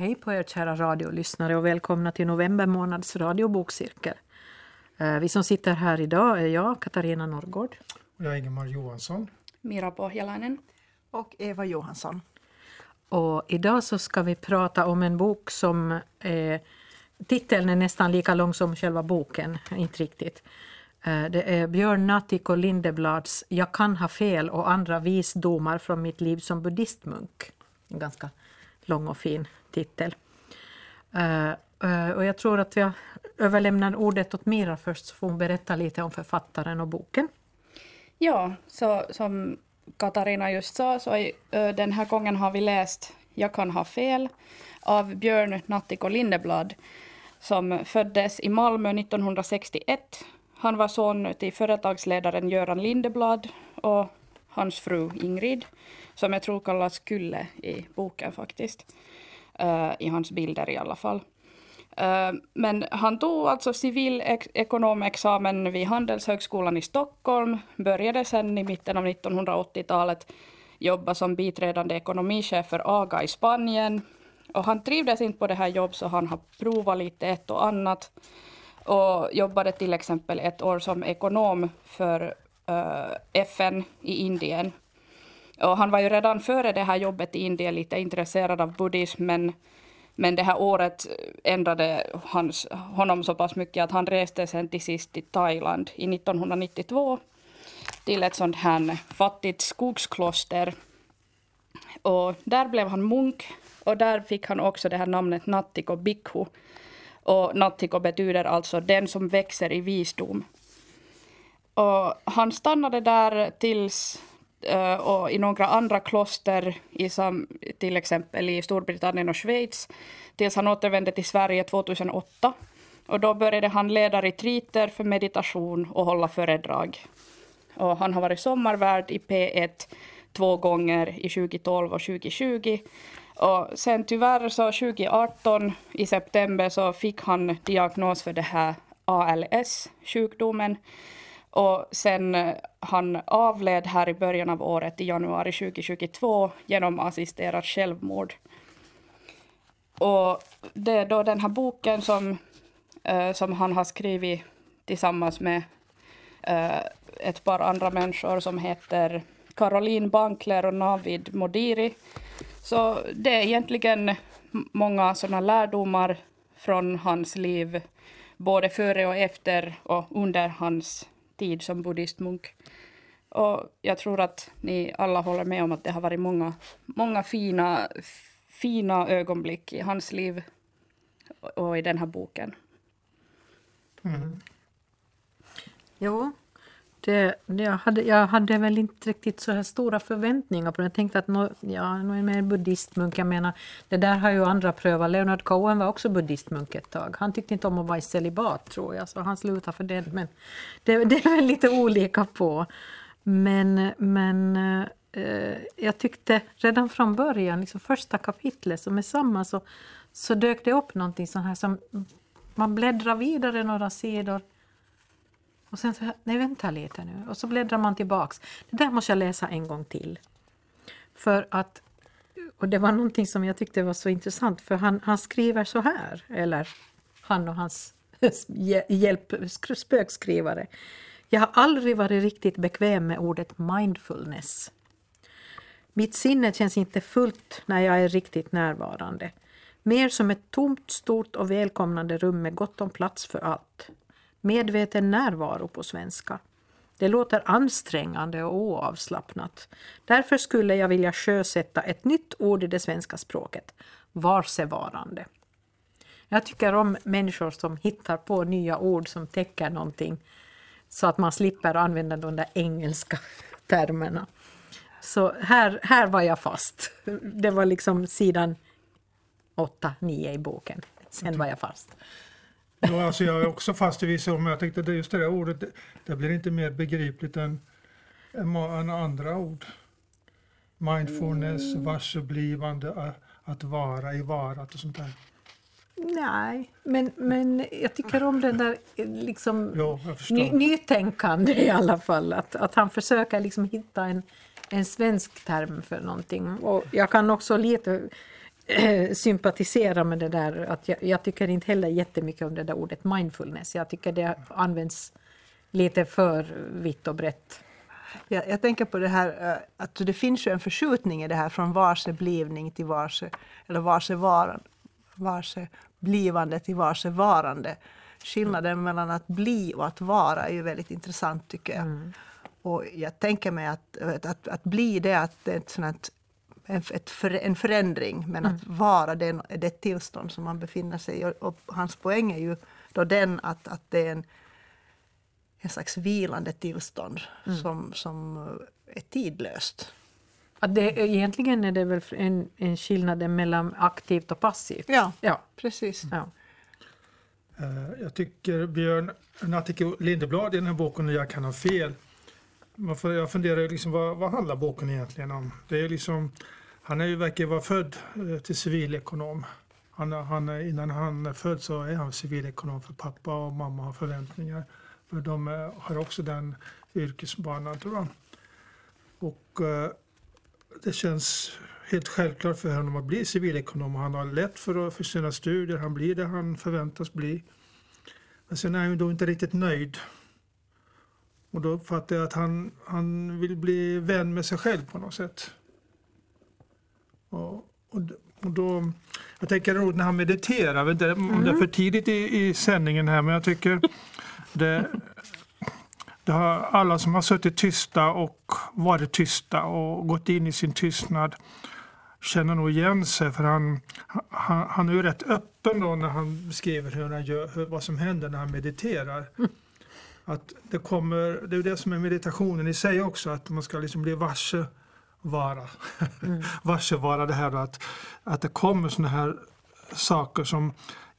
hej på er kära radiolyssnare och välkomna till november månads radiobokcirkel. Eh, vi som sitter här idag är jag, Katarina Norrgård. Och jag är Ingemar Johansson. Mira Pohjalainen. Och Eva Johansson. Och idag så ska vi prata om en bok som är, titeln är nästan lika lång som själva boken, inte riktigt. Eh, det är Björn Natthiko Lindeblads Jag kan ha fel och andra visdomar från mitt liv som buddhistmunk. En ganska lång och fin titel. Uh, uh, och jag tror att jag överlämnar ordet åt Mira först så får hon berätta lite om författaren och boken. Ja, så som Katarina just sa så i, uh, eh, den här gången har vi läst Jag kan ha fel av Björn Nattiko Lindeblad som föddes i Malmö 1961. Han var son till företagsledaren Göran Lindeblad och hans fru Ingrid som jag tror kallas Kulle i boken faktiskt. Uh, I hans bilder i alla fall. Uh, men han tog alltså civilekonomexamen vid Handelshögskolan i Stockholm, började sen i mitten av 1980-talet jobba som biträdande ekonomichef för AGA i Spanien. Och han trivdes inte på det här jobbet så han har provat lite ett och annat och jobbade till exempel ett år som ekonom för eh, uh, FN i Indien och han var ju redan före det här jobbet i Indien lite intresserad av buddhism, men, men det här året ändrade hans, honom så pass mycket att han reste sen till sist till Thailand i 1992 till ett sånt här fattigt skogskloster. Och där blev han munk och där fick han också det här namnet Nattiko Bhikkhu. Och Nattiko betyder alltså den som växer i visdom. Och han stannade där tills Eh, och i några andra kloster, i som, till exempel i Storbritannien och Schweiz, tills han återvände till Sverige 2008. Och då började han leda retriter för meditation och hålla föredrag. Och han har varit sommarvärd i P1 två gånger i 2012 och 2020. Och sen tyvärr så 2018 i september så fick han diagnos för det här ALS-sjukdomen. Och sen eh, han avled här i början av året, i januari 2022, genom assisterat självmord. Och det är då den här boken som, uh, som han har skrivit tillsammans med uh, ett par andra människor som heter Caroline Bankler och Navid Modiri. Så det är egentligen många sådana lärdomar från hans liv, både före och efter och under hans tid som buddhistmunk. Och jag tror att ni alla håller med om att det har varit många, många fina, fina ögonblick i hans liv och i den här boken. Mm. Jo, det, det, jag, hade, jag hade väl inte riktigt så här stora förväntningar på det. Jag tänkte att no, ja, nu är mer buddhistmunk. Jag menar, det där har ju andra prövat. Leonard Cohen var också buddhistmunk ett tag. Han tyckte inte om att vara i celibat tror jag, så han slutade för det. Men det, det är väl lite olika på. Men, men eh, jag tyckte redan från början, liksom första kapitlet som är samma, så, så dök det upp någonting sånt här som man bläddrar vidare några sidor och sen så, nej vänta lite nu. Och så bläddrar man tillbaks. Det där måste jag läsa en gång till. För att, och det var någonting som jag tyckte var så intressant, för han, han skriver så här, eller han och hans hjälp, spökskrivare. Jag har aldrig varit riktigt bekväm med ordet mindfulness. Mitt sinne känns inte fullt när jag är riktigt närvarande. Mer som ett tomt, stort och välkomnande rum med gott om plats för allt. Medveten närvaro på svenska. Det låter ansträngande och oavslappnat. Därför skulle jag vilja sjösätta ett nytt ord i det svenska språket. Varsevarande. Jag tycker om människor som hittar på nya ord som täcker någonting så att man slipper använda de där engelska termerna. Så här, här var jag fast. Det var liksom sidan 8-9 i boken. Sen var jag fast. Ja, alltså jag är också fast i vissa ord, men jag tänkte att just det där ordet, det, det blir inte mer begripligt än, än andra ord. Mindfulness, mm. varseblivande, att vara i varat och sånt där. Nej, men, men jag tycker om den där liksom ja, ny, nytänkande i alla fall. Att, att han försöker liksom hitta en, en svensk term för någonting. Och jag kan också lite sympatisera med det där. Att jag, jag tycker inte heller jättemycket om det där ordet mindfulness. Jag tycker det används lite för vitt och brett. Jag, jag tänker på det här eh, att det finns ju en förskjutning i det här från varse blivning till varse, eller varse varande, varse blivande till varse varande. Skillnaden mellan att bli och att vara är ju väldigt intressant tycker jag. Mm. Och jag tänker mig att, att, att, bli det, att det är ett sånt en, ett för, en förändring, men mm. att vara det är det tillstånd som man befinner sig i. Och, och, hans poäng är ju då den att, att det är en, en slags vilande tillstånd mm. som, som är tidlöst. Att det, egentligen är det väl en, en skillnad mellan aktivt och passivt? Ja, ja. precis. Ja. Uh, jag tycker Björn Natthike Lindeblad i den här boken Jag kan ha fel. Jag funderar liksom, vad, vad handlar boken egentligen om? Det är liksom, han är ju, verkar vara född eh, till civilekonom. Han, han, innan han är född så är han civilekonom för pappa och mamma har förväntningar. För de eh, har också den yrkesbanan tror jag. Och eh, det känns helt självklart för honom att bli civilekonom. Han har lätt för, för sina studier, han blir det han förväntas bli. Men sen är han då inte riktigt nöjd. Och då uppfattar jag att han, han vill bli vän med sig själv på något sätt. Och, och, och då, jag tänker roligt när han mediterar, jag vet inte om det är för tidigt i, i sändningen här men jag tycker det, det har alla som har suttit tysta och varit tysta och gått in i sin tystnad känner nog igen sig för han, han, han är ju rätt öppen då när han beskriver hur han gör, hur, vad som händer när han mediterar. Att det, kommer, det är det som är meditationen i sig också, att man ska liksom bli varse vara. Mm. varse vara det här att, att det kommer såna här saker som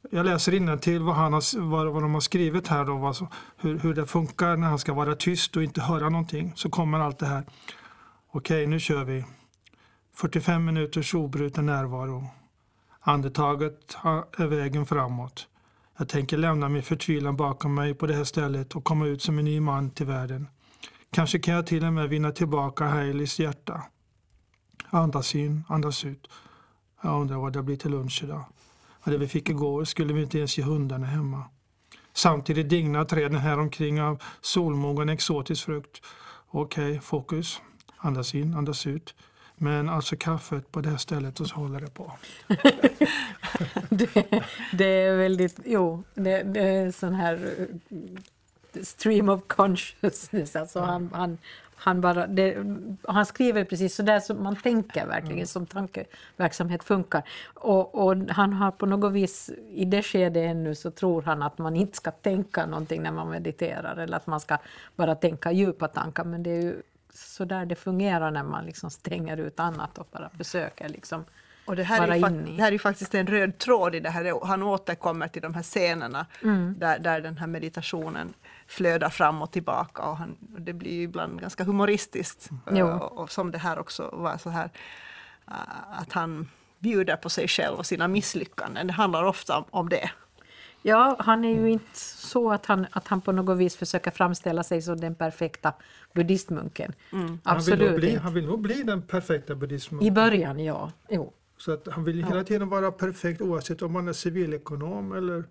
jag läser till vad, han har, vad, vad de har skrivit här då, vad, hur, hur det funkar när han ska vara tyst och inte höra någonting. Så kommer allt det här. Okej, nu kör vi. 45 minuters obruten närvaro. Andetaget är vägen framåt. Jag tänker lämna min förtvivlan bakom mig på det här stället och komma ut som en ny man till världen. Kanske kan jag till och med vinna tillbaka Haileys hjärta. Andas in, andas ut. Jag undrar vad det blir till lunch idag. Och det vi fick igår skulle vi inte ens ge hundarna hemma. Samtidigt dignar träden här omkring av solmogen exotisk frukt. Okej, okay, fokus. Andas in, andas ut. Men alltså kaffet på det här stället och så håller det på. det, det, är väldigt, jo, det, det är sån här eh, stream of consciousness. Alltså han, han, han, bara, det, han skriver precis så där som man tänker verkligen, mm. som tankeverksamhet funkar. Och, och, han har på något vis, i det skedet ännu, så tror han att man inte ska tänka någonting när man mediterar, eller att man ska bara tänka djupa tankar, men det är ju så där det fungerar när man liksom stänger ut annat och bara försöker liksom och det här, är ju, det här är faktiskt en röd tråd i det här. Han återkommer till de här scenerna mm. där, där den här meditationen flödar fram och tillbaka. Och han, det blir ibland ganska humoristiskt. Mm. Och, och, som det här också var så här uh, att han bjuder på sig själv och sina misslyckanden. Det handlar ofta om, om det. Ja, han är ju inte så att han, att han på något vis försöker framställa sig som den perfekta buddhistmunken. Mm. Absolut han vill, bli, han vill nog bli den perfekta buddhistmunken. I början, ja. Jo. Så att han vill hela ja. tiden vara perfekt oavsett om han är civilekonom eller,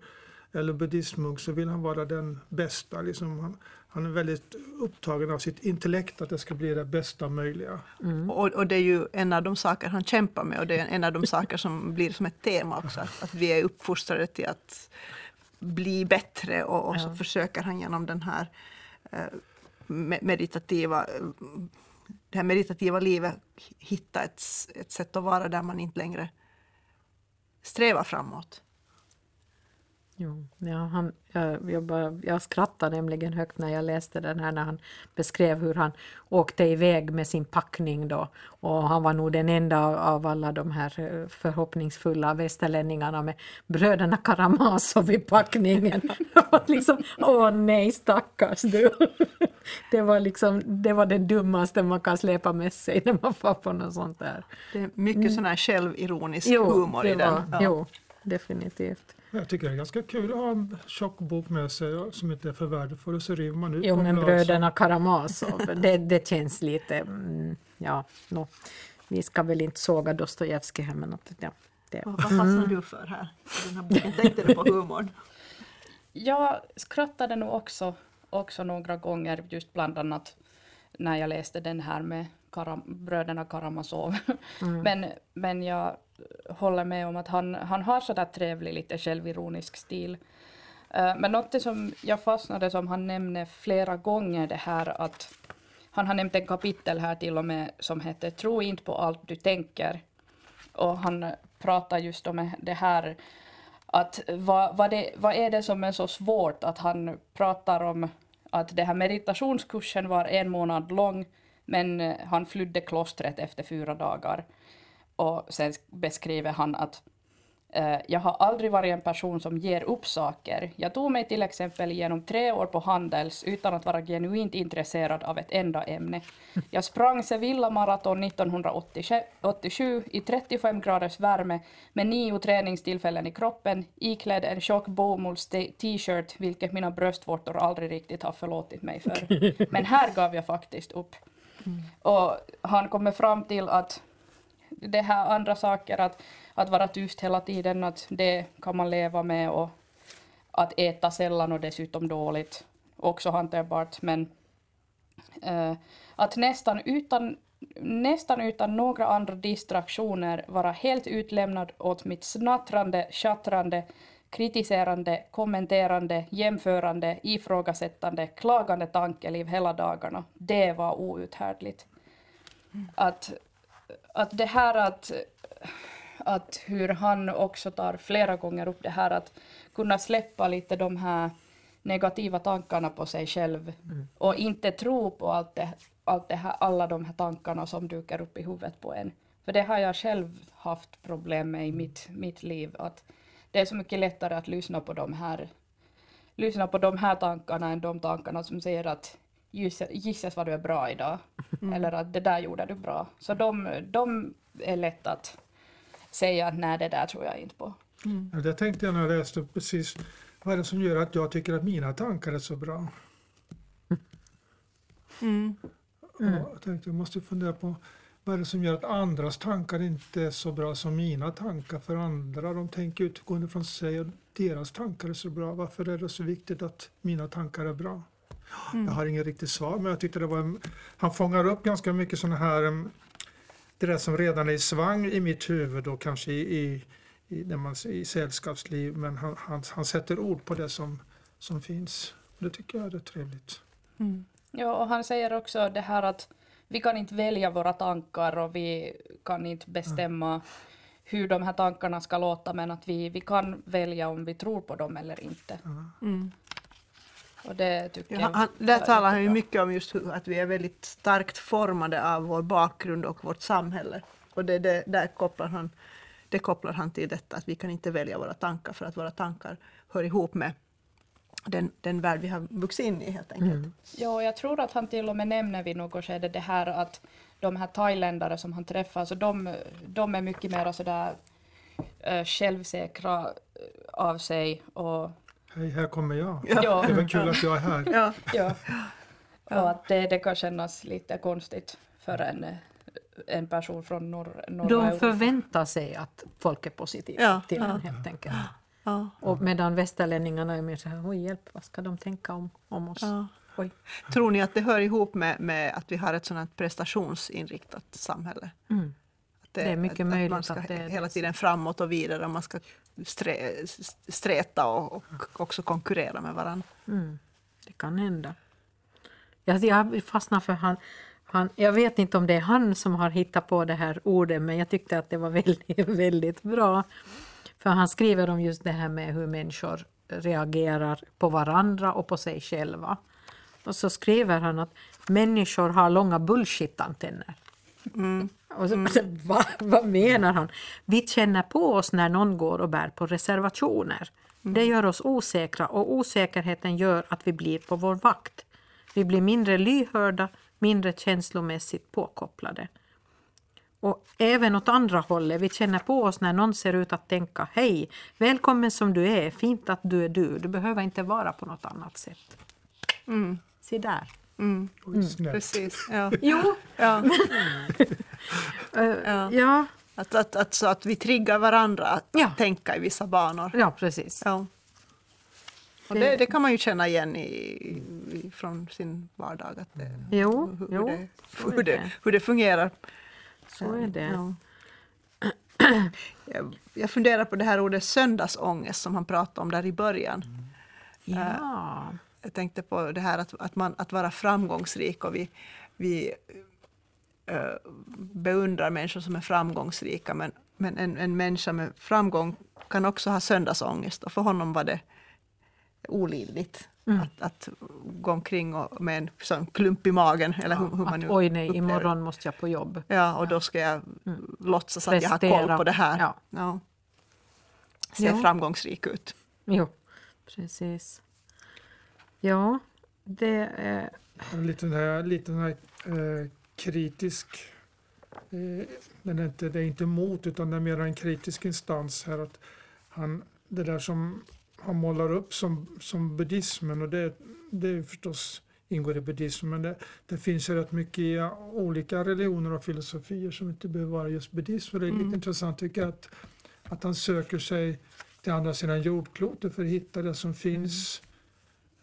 eller buddhistmunk så vill han vara den bästa. Liksom han, han är väldigt upptagen av sitt intellekt, att det ska bli det bästa möjliga. Mm. Och, och, det är ju en av de saker han kämpar med och det är en av de saker som blir som ett tema också. Att, att vi är uppfostrade till att bli bättre och, och ja. så försöker han genom den här eh, meditativa det här meditativa livet hitta ett, ett sätt att vara där man inte längre strävar framåt. Jo, ja, han, jag, jag, bara, jag skrattade nämligen högt när jag läste den här när han beskrev hur han åkte iväg med sin packning då. Och han var nog den enda av alla de här eh, förhoppningsfulla västerlänningarna med bröderna Karamazov i packningen. liksom, åh nej stackars du. Det var liksom, det var det dummaste man kan släpa med sig när man får på något sånt där. Det är mycket mm. sån här självironisk jo, humor i den. ja. Jo, definitivt. Jag tycker det är ganska kul att ha en tjock bok med sig som inte är för värdefull och så river man ut Jo men bröderna Karamazov, det, det känns lite, mm, ja, no. vi ska väl inte såga Dostojevskij här men att, ja. Det. Vad, vad fastnade du för här den här boken? Tänkte du på humorn? Jag skrattade nog också, också några gånger, just bland annat när jag läste den här med Karam, bröderna Karamazov. men, men jag håller med om att han, han har sådär trevlig, lite självironisk stil. Eh, men något som jag fastnade som han nämner flera gånger det här att han har nämnt en kapitel här till och med som heter Tro inte på allt du tänker. Och han pratar just om det här att vad, vad, det, vad är det som är så svårt att han pratar om att det här meditationskursen var en månad lång men eh, han flydde klostret efter fyra dagar. Och sen beskriver han att jag har aldrig varit en person som ger upp saker. Jag tog mig till exempel igenom tre år på Handels utan att vara genuint intresserad av ett enda ämne. Jag sprang Sevilla Marathon 1987 i 35 graders värme med nio träningstillfällen i kroppen, iklädd en tjock bomulls t-shirt, vilket mina bröstvårtor aldrig riktigt har förlåtit mig för. Men här gav jag faktiskt upp. Och han kommer fram till att det här andra saker, att, att vara tyst hela tiden, att det kan man leva med och att äta sällan och dessutom dåligt, också hanterbart, men eh, att nästan utan, nästan utan några andra distraktioner vara helt utlämnad åt mitt snattrande, tjattrande, kritiserande, kommenterande, jämförande, ifrågasättande, klagande tankeliv hela dagarna. Det var outhärdligt. Att, att det här att, att hur han också tar flera gånger upp det här att kunna släppa lite de här negativa tankarna på sig själv och inte tro på allt det, allt det här, alla de här tankarna som dyker upp i huvudet på en. För det har jag själv haft problem med i mitt, mitt liv. Att det är så mycket lättare att lyssna på de här lyssna på de här tankarna än de tankarna som säger att gissas, vad du är bra idag. Eller att det där gjorde du bra. Så de, de är lätt att säga att nej det där tror jag inte på. Ja, det tänkte jag när jag läste precis. Vad är det som gör att jag tycker att mina tankar är så bra? Mm. Och jag tänkte jag måste fundera på vad är det som gör att andras tankar inte är så bra som mina tankar? För andra de tänker utgående från sig och deras tankar är så bra. Varför är det så viktigt att mina tankar är bra? Jag har inget riktigt svar men jag tyckte det var en, han fångar upp ganska mycket sådana här det där som redan är i svang i mitt huvud och kanske i, i, i, när man, i sällskapsliv men han, han, han sätter ord på det som, som finns. Det tycker jag är rätt trevligt. Mm. Ja, och han säger också det här att vi kan inte välja våra tankar och vi kan inte bestämma hur de här tankarna ska låta, men att vi, vi kan välja om vi tror på dem eller inte. Mm. Och det tycker Ja, han, där talar han ju mycket om just hur, att vi är väldigt starkt formade av vår bakgrund och vårt samhälle. Och det, det, där kopplar han, det kopplar han till detta att vi kan inte välja våra tankar för att våra tankar hör ihop med den, den värld vi har vuxit in i helt enkelt. Ja, jag tror att han till och med nämner vid något skede det här att de här thailändare som han träffar, så de, de är mycket mer sådär äh, självsäkra eh, av sig och Hej, här kommer jag. ja, Det är väl kul att jag är här. Ja, ja. Och att det, det kan kännas lite konstigt för en, en person från norr, norra De Europa. förväntar sig att folk är positiva Ja, till ja. en helt enkelt. ja, Och medan västerlänningarna är mer så här, oj hjälp, vad ska de tänka om, om oss? ja. Oj. Tror ni att det hör ihop med, med att vi har ett sådant prestationsinriktat samhälle? Mm. Att Det är mycket att, möjligt Att man ska att det är hela det. tiden framåt och vidare man ska strä, sträta och, och också konkurrera med varandra. Mm. Det kan hända. Jag, jag fastnar för han, han, jag vet inte om det är han som har hittat på det här ordet men jag tyckte att det var väldigt, väldigt bra. För han skriver om just det här med hur människor reagerar på varandra och på sig själva. Och så skriver han att människor har långa bullshit-antenner. Och så, va, vad menar han? Vi känner på oss när någon går och bär på reservationer. Det gör oss osäkra och osäkerheten gör att vi blir på vår vakt. Vi blir mindre lyhörda, mindre känslomässigt påkopplade. Och även åt andra hållet, vi känner på oss när någon ser ut att tänka Hej, välkommen som du är, fint att du är du, du behöver inte vara på något annat sätt. Mm. Se där. Oj, snällt. Precis. Ja. Jo, Ja. Ja. ja, Att, att, att, så att vi triggar varandra att Ja. tänka i vissa banor. Ja, precis. Ja. Och Det- det, kan man ju känna igen i, i, från sin vardag. Att det, Jo, hur, jo, det, hur, det, hur det fungerar. Så är det. Ja. Jag, jag funderar på det här ordet söndagsångest som han pratade om där i början. Ja. Jag tänkte på det här att, att, man, att vara framgångsrik och vi, vi eh, beundrar människor som är framgångsrika men, men en, en människa med framgång kan också ha söndagsångest och för honom var det olidligt att, att gå omkring och, med en sån klump i magen. Eller hur, hur man Att nu oj nej, upplever imorgon måste jag på jobb. Ja, och då ska jag låtsas att jag har Prestera. koll på det här. Ja. Ja. Ser Ja. framgångsrik ut. Jo, precis. Ja, det är... En liten här, liten här eh, kritisk, eh, den är inte, det är inte emot utan det är mer en kritisk instans här. Att han, det där som han målar upp som, som buddhismen och det, det är förstås ingår i buddhismen men det, det finns ju rätt mycket i olika religioner och filosofier som inte behöver vara just buddhism. Det är lite Mm. intressant tycker jag att, att han söker sig till andra sidan jordklotet för att hitta det som finns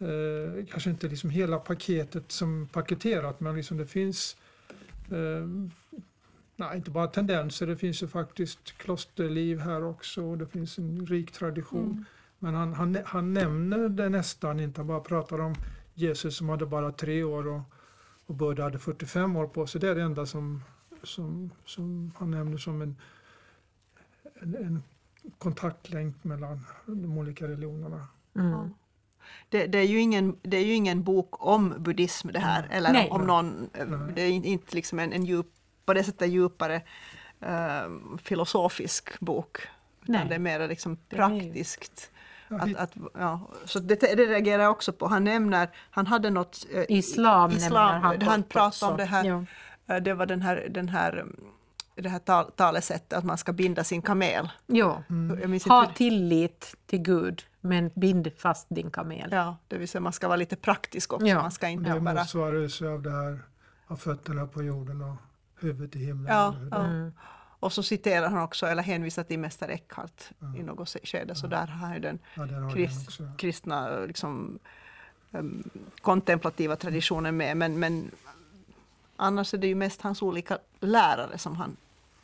Eh, kanske inte liksom hela paketet som paketerat men liksom det finns eh, nej, inte bara tendenser, det finns ju faktiskt klosterliv här också och det finns en rik tradition. Mm. Men han, han, han nämner det nästan inte, han bara pratar om Jesus som hade bara tre år och, och Buddha hade 45 år på sig. Det är det enda som, som, som han nämner som en, en, en kontaktlänk mellan de olika religionerna. Mm. Det, det, är ju ingen, det är ju ingen bok om buddhism det här. Eller Nej. om någon, eh, Nej. det är in- inte liksom en, en djup, på det sättet djupare eh, filosofisk bok. Utan det är mer liksom praktiskt. Ja, Att, att, ja, så det, det reagerar jag också på. Han nämner, han hade något... eh, Islam, islam han. han kort pratade om det här, Ja. eh, det var den här, den här, mm, det här tal, talesättet att man ska binda sin kamel. Jag minns Ha tillit till Gud, men bind fast din kamel. ja, det vill säga man ska vara lite praktisk också. Ja. Man ska inte Det bara... motsvaras ju av det här, av fötterna på jorden och huvudet i himlen. Ja, ja. Mm. Och så citerar han också, eller hänvisar till Mästare Eckhart i något skede, så där har han den har krist, den också. kristna liksom, em, kontemplativa traditionen med. Men, men annars är det ju mest hans olika lärare som han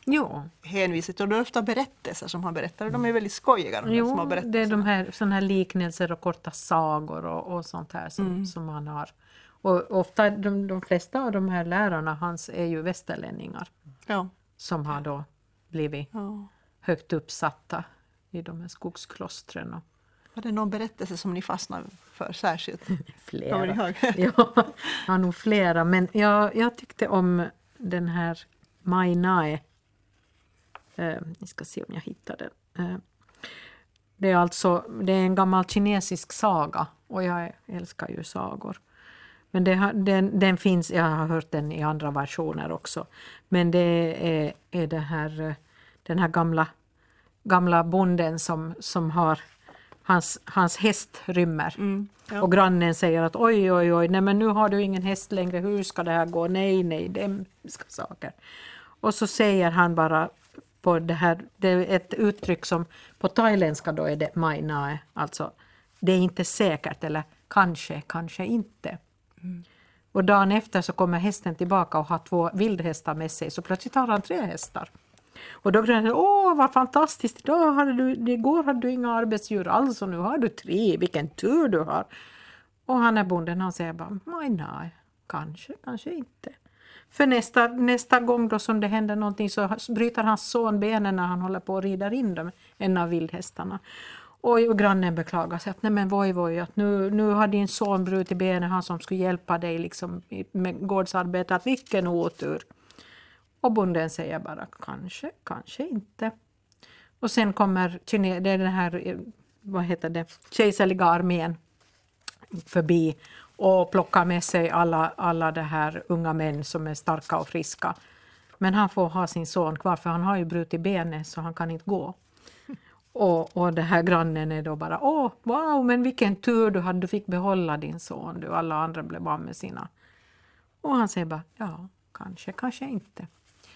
Jo, hänvisar till. Och det är ofta berättelser som han berättar och de är väldigt skojiga de här små jo det är de här, såna här liknelser och korta sagor och, och sånt här som, Mm. som han har. Och ofta, de, de flesta av de här lärarna hans är ju västerlänningar Ja, som har då blivit ja. högt uppsatta i de här skogsklostren och Var det någon berättelse som ni fastnade för särskilt? Flera. ja, jag har nog flera, men jag, jag tyckte om den här Mai Nae. Eh, vi ska se om jag hittar den. Eh, det är alltså det är en gammal kinesisk saga och jag älskar ju sagor. Men det, den, den finns, jag har hört den i andra versioner också. Men det är, är det här, eh, den här gamla, gamla bonden som, som har hans, hans häst rymmer. Mm, ja. Och grannen säger att oj, oj, oj, nej men nu har du ingen häst längre, hur ska det här gå? Nej, nej, det hemska saker. Och så säger han bara på det här, det är ett uttryck som på thailändska då är det mai nae, alltså det är inte säkert eller kanske, kanske inte. Och dagen efter så kommer hästen tillbaka och har två vildhästar med sig, så plötsligt har han tre hästar. Och då grannen åh vad fantastiskt, idag hade du, igår hade du inga arbetsdjur alls och nu har du tre, vilken tur du har. Och han är bonden, han säger bara, nej, nej, kanske, kanske inte. För nästa, nästa gång då som det händer någonting så bryter hans son benen när han håller på och rider in dem, en av vildhästarna. Och grannen beklagar sig att nej men voj voj, att nu, nu har din son brutit benen, han som skulle hjälpa dig liksom med gårdsarbete, att vilken otur. Och bonden säger bara kanske, kanske inte. Och sen kommer kine- det är den här, eh, vad heter det, kejserliga armén förbi och plockar med sig alla, alla det här unga män som är starka och friska. Men han får ha sin son kvar för han har ju brutit benet så han kan inte gå. Och, och det här grannen är då bara åh, wow, men vilken tur du hade, du fick behålla din son, du, alla andra blev av med sina. Och han säger bara ja, kanske, kanske inte.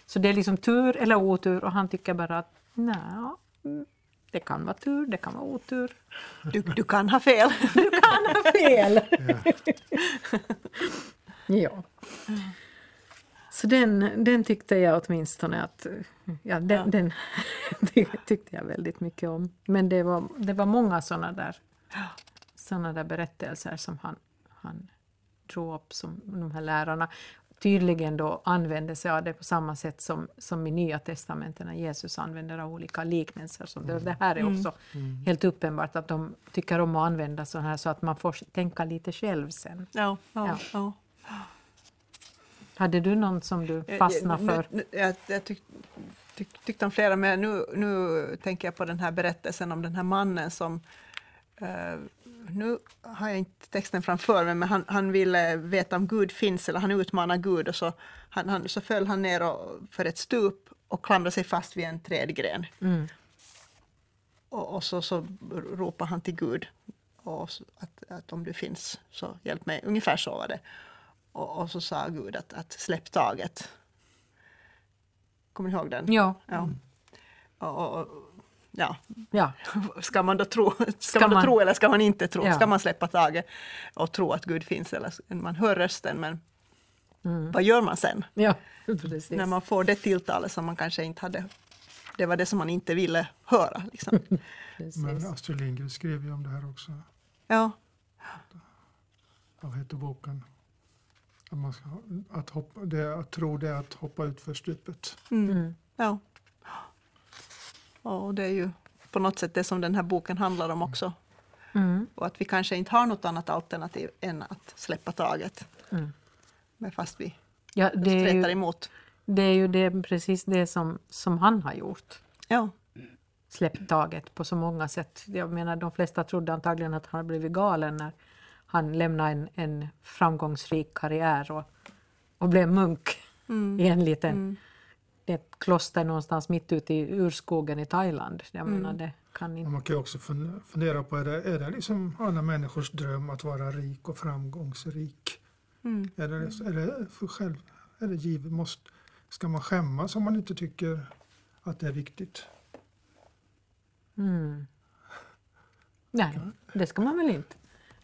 Så det är liksom tur eller otur och han tycker bara att nej, det kan vara tur, det kan vara otur. Du, du kan ha fel. Du kan ha fel! ja. Så den, den tyckte jag åtminstone att... Ja, den, Ja. den det tyckte jag väldigt mycket om. Men det var, det var många såna där, såna där berättelser som han, han drog upp, som de här lärarna tydligen då använde sig av det på samma sätt som, som i Nya testamentet när Jesus använder av olika liknelser. Så det, det här är också helt uppenbart att de tycker om att använda så här så att man får tänka lite själv sen. Ja, ja, Ja. Hade du någon som du fastnade för? Nu- nu- Jag, jag tyck, tyck, tyckte om flera, men nu, nu tänker jag på den här berättelsen om den här mannen som eh, nu har jag inte texten framför mig, men han, han ville veta om Gud finns, eller han utmanar Gud och så, han, han, så föll han ner och, för ett stup och klamrade sig fast vid en trädgren. Mm. Och, och så, så ropar han till Gud och så, att, att om du finns så hjälp mig. Ungefär så var det. Och, och så sa Gud att, att släpp taget. Kommer ni ihåg den? Ja, Ja. Och, och, och, ja. ja. Ska man då tro, ska man då man- tro eller ska man inte tro? Ja. Ska man släppa taget och tro att Gud finns? Eller man hör rösten men Mm. vad gör man sen? ja precis. När man får det tilltalet som man kanske inte hade. Det var det som man inte ville höra. Liksom. Men Astrid Lindgren skrev ju om det här också. Ja. Vad heter boken? Att, man ska, att, hoppa, det, att tro det är att hoppa ut för stupet. Mm. Mm. Ja. Och det är ju på något sätt det som den här boken handlar om också. Mm. Och att vi kanske inte har något annat alternativ än att släppa taget. Mm. Men fast vi Ja, det, är ju, emot. det är ju det, precis det som, som han har gjort. Ja. Släppt taget på så många sätt. Jag menar, de flesta trodde antagligen att han hade blivit galen när han lämnade en, en framgångsrik karriär och, och blev munk Mm. i en liten Mm. Ett kloster någonstans mitt ute i urskogen i Thailand. Jag menar, det kan inte... man kan också fun- fundera på, är det, är det liksom alla människors dröm att vara rik och framgångsrik? Mm. Är det, är det för själv, är det givet? Måste, ska man skämmas om man inte tycker att det är viktigt? Mm. Nej, det ska man väl inte.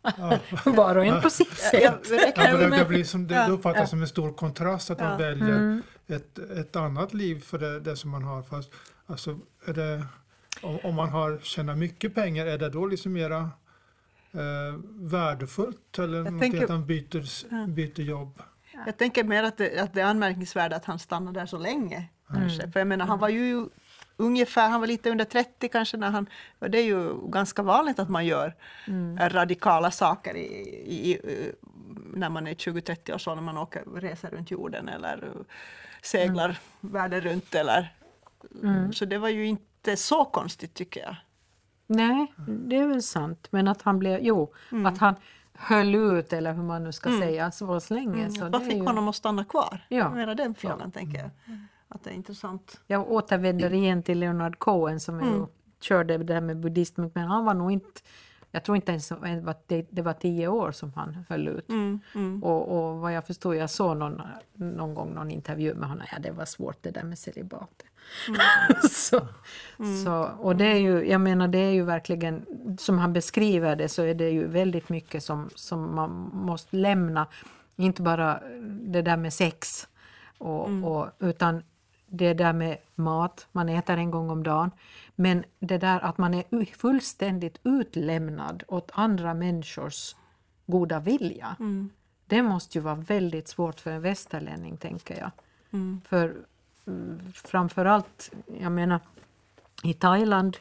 Ja. Var och en på sitt sätt. Ja, det kan Ja, det, blir som, det, uppfattas som en stor kontrast att man väljer Mm. Ett, ett annat liv för det, det som man har. Fast, alltså, är det, om, om man har, tjänar mycket pengar, är det då liksom mera eh, värdefullt? Eller någonting tänker- att man byter, byter jobb? Jag tänker mer att det, att det är anmärkningsvärt att han stannade där så länge. Kanske. För jag menar, han var ju ungefär, han var lite under 30 kanske när han, och det är ju ganska vanligt att man gör Mm. radikala saker i, i, i, när man är 20-30 år så när man åker, reser runt jorden eller seglar världen runt eller Mm. så det var ju inte så konstigt tycker jag. Nej, det är väl sant. Men att han blev, jo, att han höll ut eller hur man nu ska Mm. säga så pass länge. Så Vad fick ju, honom att stanna kvar? Ja. Menar den frågan tänker jag. Att det är intressant. jag återvänder igen till Leonard Cohen som Mm. körde det här med buddhism, men han var nog inte jag tror inte ens att det, var tio år som han höll ut. Mm, mm. Och, och vad jag förstår, jag såg någon, någon gång någon intervju med honom, ja det var svårt det där med celibat. Mm. så, så, och det är ju, jag menar det är ju verkligen, som han beskriver det så är det ju väldigt mycket som, som man måste lämna. Inte bara det där med sex, och, och, utan det där med mat, man äter en gång om dagen. Men det där att man är fullständigt utlämnad åt andra människors goda vilja. Mm. Det måste ju vara väldigt svårt för en västerlänning, tänker jag. Mm. För mm, framförallt, jag menar, i Thailand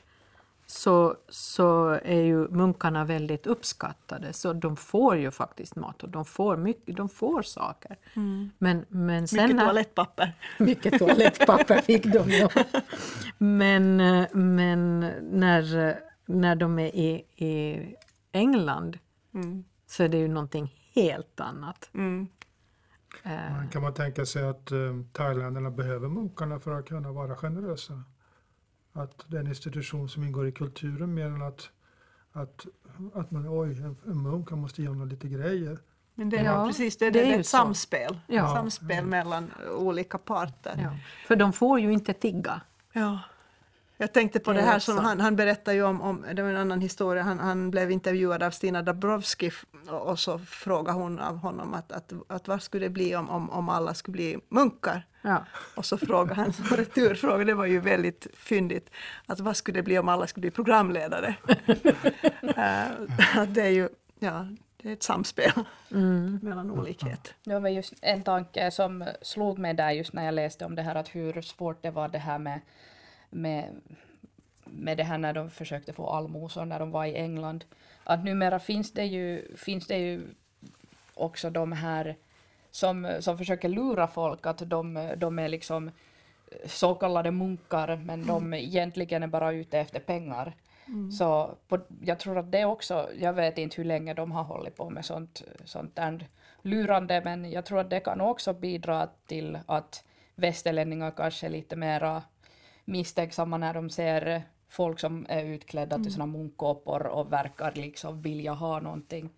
så, så är ju munkarna väldigt uppskattade, så de får ju faktiskt mat och de får, mycket, de får saker. Men, men sen Mycket när- toalettpapper. mycket toalettpapper fick de. Ja. Men, men när, när de är i, i England Mm. så är det ju någonting helt annat. Mm. Eh, Kan man tänka sig att eh, thailändarna behöver munkarna för att kunna vara generösa? Att det är en institution som ingår i kulturen mer än att, att, att man oj, en, en munk, han måste honom lite grejer. Men det är Ja, precis det, det det, är ett så. samspel. Ja. Samspel mellan olika parter. Ja. För de får ju inte tigga. Ja. Jag tänkte på Det det, är här som han, han berättade ju om, om, det var en annan historia, han, han blev intervjuad av Stina Dabrowski och, och så frågade hon av honom att, att, att vad skulle det bli om, om, om alla skulle bli munkar? Ja. Och så frågade han, som returfråga, det var ju väldigt fyndigt, att vad skulle det bli om alla skulle bli programledare? Eh, att det är ju, ja, det är ett samspel Mm. mellan olikhet. Det var just en tanke som slog mig där just när jag läste om det här att hur svårt det var det här med, med, med det här när de försökte få allmosor när de var i England. Att numera finns det ju, finns det ju också de här som, som försöker lura folk att de, de är liksom så kallade munkar men de egentligen är bara ute efter pengar. Så på, jag tror att det också, jag vet inte hur länge de har hållit på med sånt, sånt där lurande, men jag tror att det kan också bidra till att västerlänningar kanske är lite mera misstänksamma när de ser folk som är utklädda till såna munkkåpor och verkar liksom vilja ha någonting.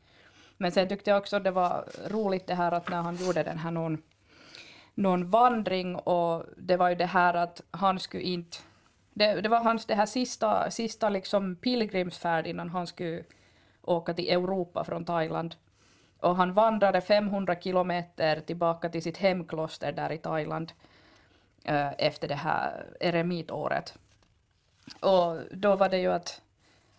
Men sen tyckte jag också det var roligt det här att när han gjorde den här någon, någon vandring och det var ju det här att han skulle inte det, det var hans det här sista, sista liksom pilgrimsfärd innan han skulle åka till Europa från Thailand. Och han vandrade 500 kilometer tillbaka till sitt hemkloster där i Thailand eh, efter det här eremitåret. Och då var det ju att,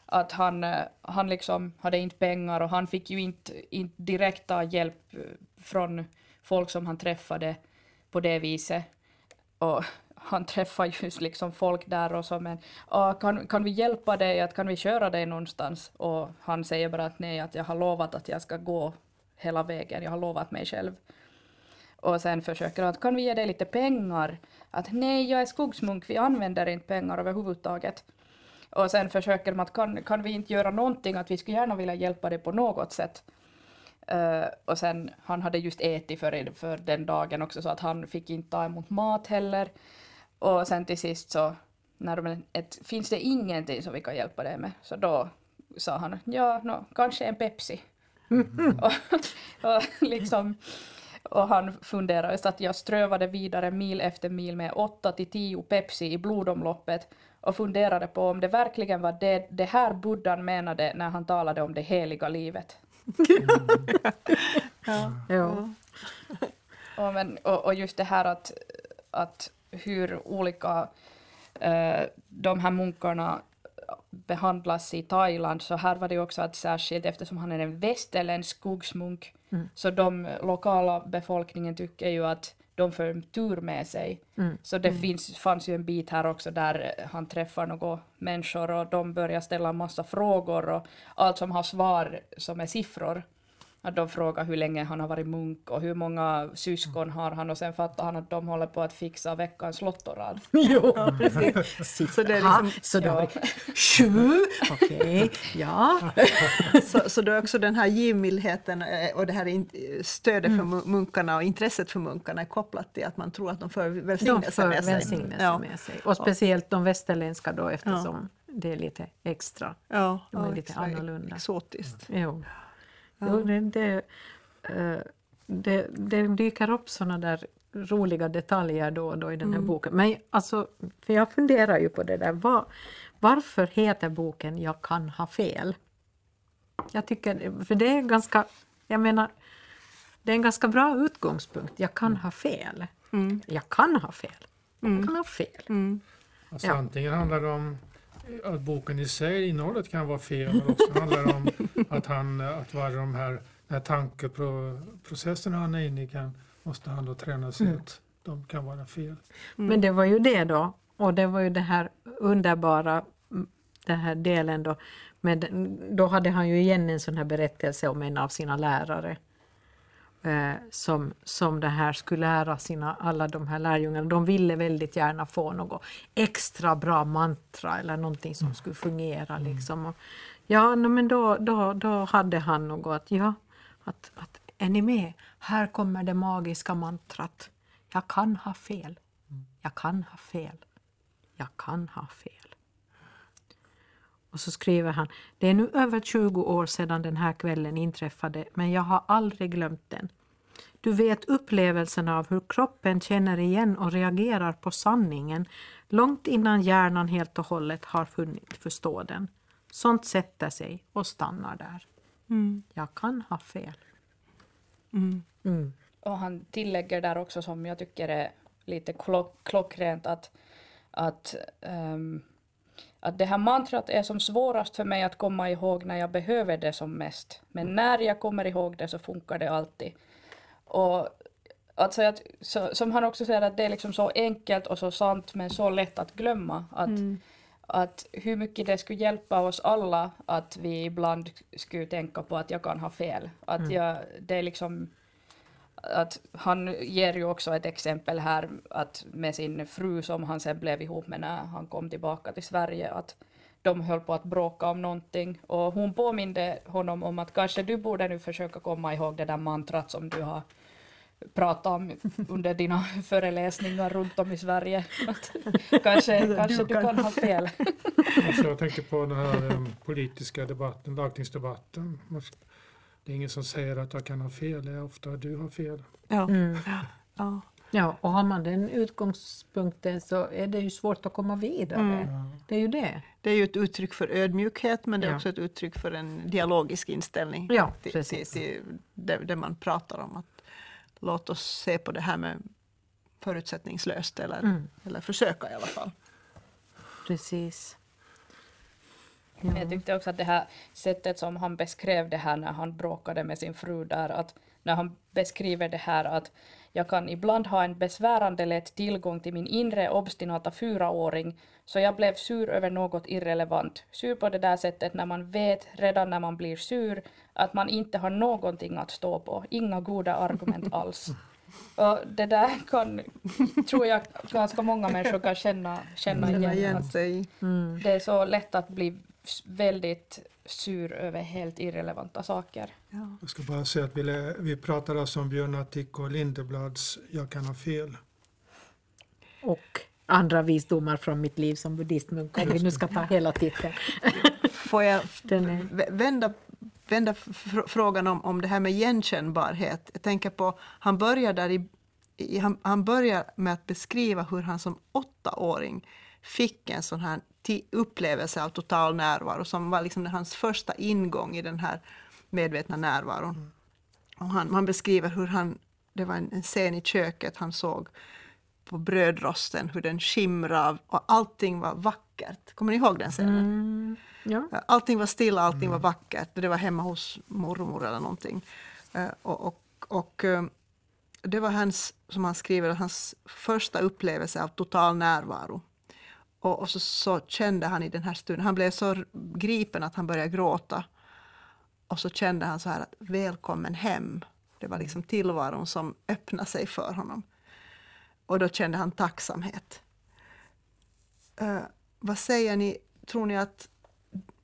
att han, eh, han liksom hade inte pengar och han fick ju inte, inte direkt ta hjälp eh, från folk som han träffade på det viset. Och han träffar just liksom folk där och som en, kan, kan vi hjälpa dig, att kan vi köra dig någonstans? Och han säger bara att nej, att jag har lovat att jag ska gå hela vägen, jag har lovat mig själv. Och sen försöker han att kan vi ge dig lite pengar? Att nej, jag är skogsmunk, vi använder inte pengar överhuvudtaget. Och sen försöker de att kan, kan vi inte göra någonting, att vi skulle gärna vilja hjälpa dig på något sätt. Eh, och sen, han hade just ätit för, för den dagen också, så att han fick inte ta emot mat heller. Och sen till sist så, när de, ett, finns det ingenting som vi kan hjälpa dig med? Så då sa han, ja, no, kanske en Pepsi. och, och, liksom, och han funderade just att jag strövade vidare mil efter mil med 8 till 10 Pepsi i blodomloppet och funderade på om det verkligen var det, det här buddhan menade när han talade om det heliga livet. Ja. Och, men, och, och just det här att, att hur olika eh, de här munkarna behandlas i Thailand, så här var det också att särskilt eftersom han är en västerländsk skogsmunk, så de lokala befolkningen tycker ju att de får en tur med sig. Så det finns, fanns ju en bit här också där han träffar några människor och de börjar ställa massa frågor och allt som har svar som är siffror. Att de frågar hur länge han har varit munk och hur många syskon har han och sen fattar han att de håller på att fixa veckans lottorad. Jo. Så det är liksom- så då ja. var det sju, okej, ja. Så, så då är också den här givmildheten eh, och det här stödet för mu- munkarna och intresset för munkarna är kopplat till att man tror att de för välsignelse med sig. välsignelse Ja. med sig. Och speciellt de västerländska då eftersom det är lite extra. Ja, De är ja, lite extra annorlunda. Exotiskt. Jo. Jo, det, det, eh, det, det dyker upp såna där roliga detaljer då och då i den här boken. Men alltså, för jag funderar ju på det där, vad, varför heter boken Jag kan ha fel? Jag tycker, för det är ganska, jag menar, det är en ganska bra utgångspunkt. Jag kan ha fel. Jag kan ha fel. Jag kan ha fel. Alltså Ja. antingen handlar det om att boken i sig, innehållet kan vara fel, men också handlar det om att han, att vara de här, den här tankeprocessen han är inne i kan, måste han då träna sig att de kan vara fel. Men det var ju det då. Och det var ju det här underbara, mm, den här delen då. Med, då hade han ju igen en sån här berättelse om en av sina lärare. Eh, som, som det här skulle lära sina, alla de här lärjungarna. De ville väldigt gärna få något extra bra mantra eller någonting som skulle fungera. Liksom. Och, ja, no, men då, då, då hade han något att, ja, att, att är ni med? Här kommer det magiska mantrat. Jag kan ha fel. Jag kan ha fel. Jag kan ha fel. Och så skriver han, det är nu över 20 år sedan den här kvällen inträffade, men jag har aldrig glömt den. Du vet upplevelsen av hur kroppen känner igen och reagerar på sanningen långt innan hjärnan helt och hållet har funnit förstå den. Sånt sätter sig och stannar där. Mm. Jag kan ha fel. Mm. Mm. Och han tillägger där också som jag tycker är lite klock, klockrent att, att, ehm, att det här mantrat är som svårast för mig att komma ihåg när jag behöver det som mest. Men när jag kommer ihåg det så funkar det alltid. Och alltså att, så, som han också säger att det är liksom så enkelt och så sant men så lätt att glömma. Att, Mm. att hur mycket det skulle hjälpa oss alla att vi ibland skulle tänka på att jag kan ha fel. Att jag, det är liksom att han ger ju också ett exempel här att med sin fru som han sen blev ihop med när han kom tillbaka till Sverige att de höll på att bråka om någonting och hon påminde honom om att kanske du borde nu försöka komma ihåg det där mantrat som du har pratat om under dina föreläsningar runt om i Sverige. Att kanske kanske du kan ha fel. Alltså jag tänker på den här um, politiska debatten, lagtingsdebatten. Det är ingen som säger att jag kan ha fel, det är ofta du har fel. Ja. Mm. Ja. Ja, och har man den utgångspunkten så är det ju svårt att komma vidare. Mm. Det är ju det. Det är ju ett uttryck för ödmjukhet men det är Ja. också ett uttryck för en dialogisk inställning Ja, till, till, precis. till det, det man pratar om. Att låt oss se på det här med förutsättningslöst eller, Mm. eller försöka i alla fall. Precis. Men jag tyckte också att det här sättet som han beskrev det här när han bråkade med sin fru där, att när han beskriver det här att jag kan ibland ha en besvärande lätt tillgång till min inre obstinata fyraåring, så jag blev sur över något irrelevant. Sur på det där sättet när man vet redan när man blir sur att man inte har någonting att stå på, inga goda argument alls. Och det där kan, tror jag ganska många människor kan känna, känna igen. Att det är så lätt att bli väldigt sur över helt irrelevanta saker. Ja. Jag ska bara säga att vi, vi pratar alltså om Björn Attic och Lindeblads Jag kan ha fel. Och andra visdomar från mitt liv som buddhistmunk, om vi nu ska ta hela titeln. Får jag vända, vända fr- frågan om, om det här med igenkännbarhet. Jag tänker på, han börjar, där i, i, han, han börjar med att beskriva hur han som åttaåring fick en sån här upplevelse av total närvaro som var liksom hans första ingång i den här medvetna närvaron. Och han, han beskriver hur han, det var en, en scen i köket, han såg på brödrosten hur den skimrade och allting var vackert. Kommer ni ihåg den scenen? mm, ja. Allting var stilla, allting var vackert. Det var hemma hos mormor eller någonting. Eh, Och, och, och eh, det var hans, som han skriver, hans första upplevelse av total närvaro. Och, och så, så kände han i den här stunden, han blev så gripen att han började gråta. Och så kände han så här att välkommen hem. Det var liksom tillvaron som öppnade sig för honom. Och då kände han tacksamhet. Eh, vad säger ni, tror ni att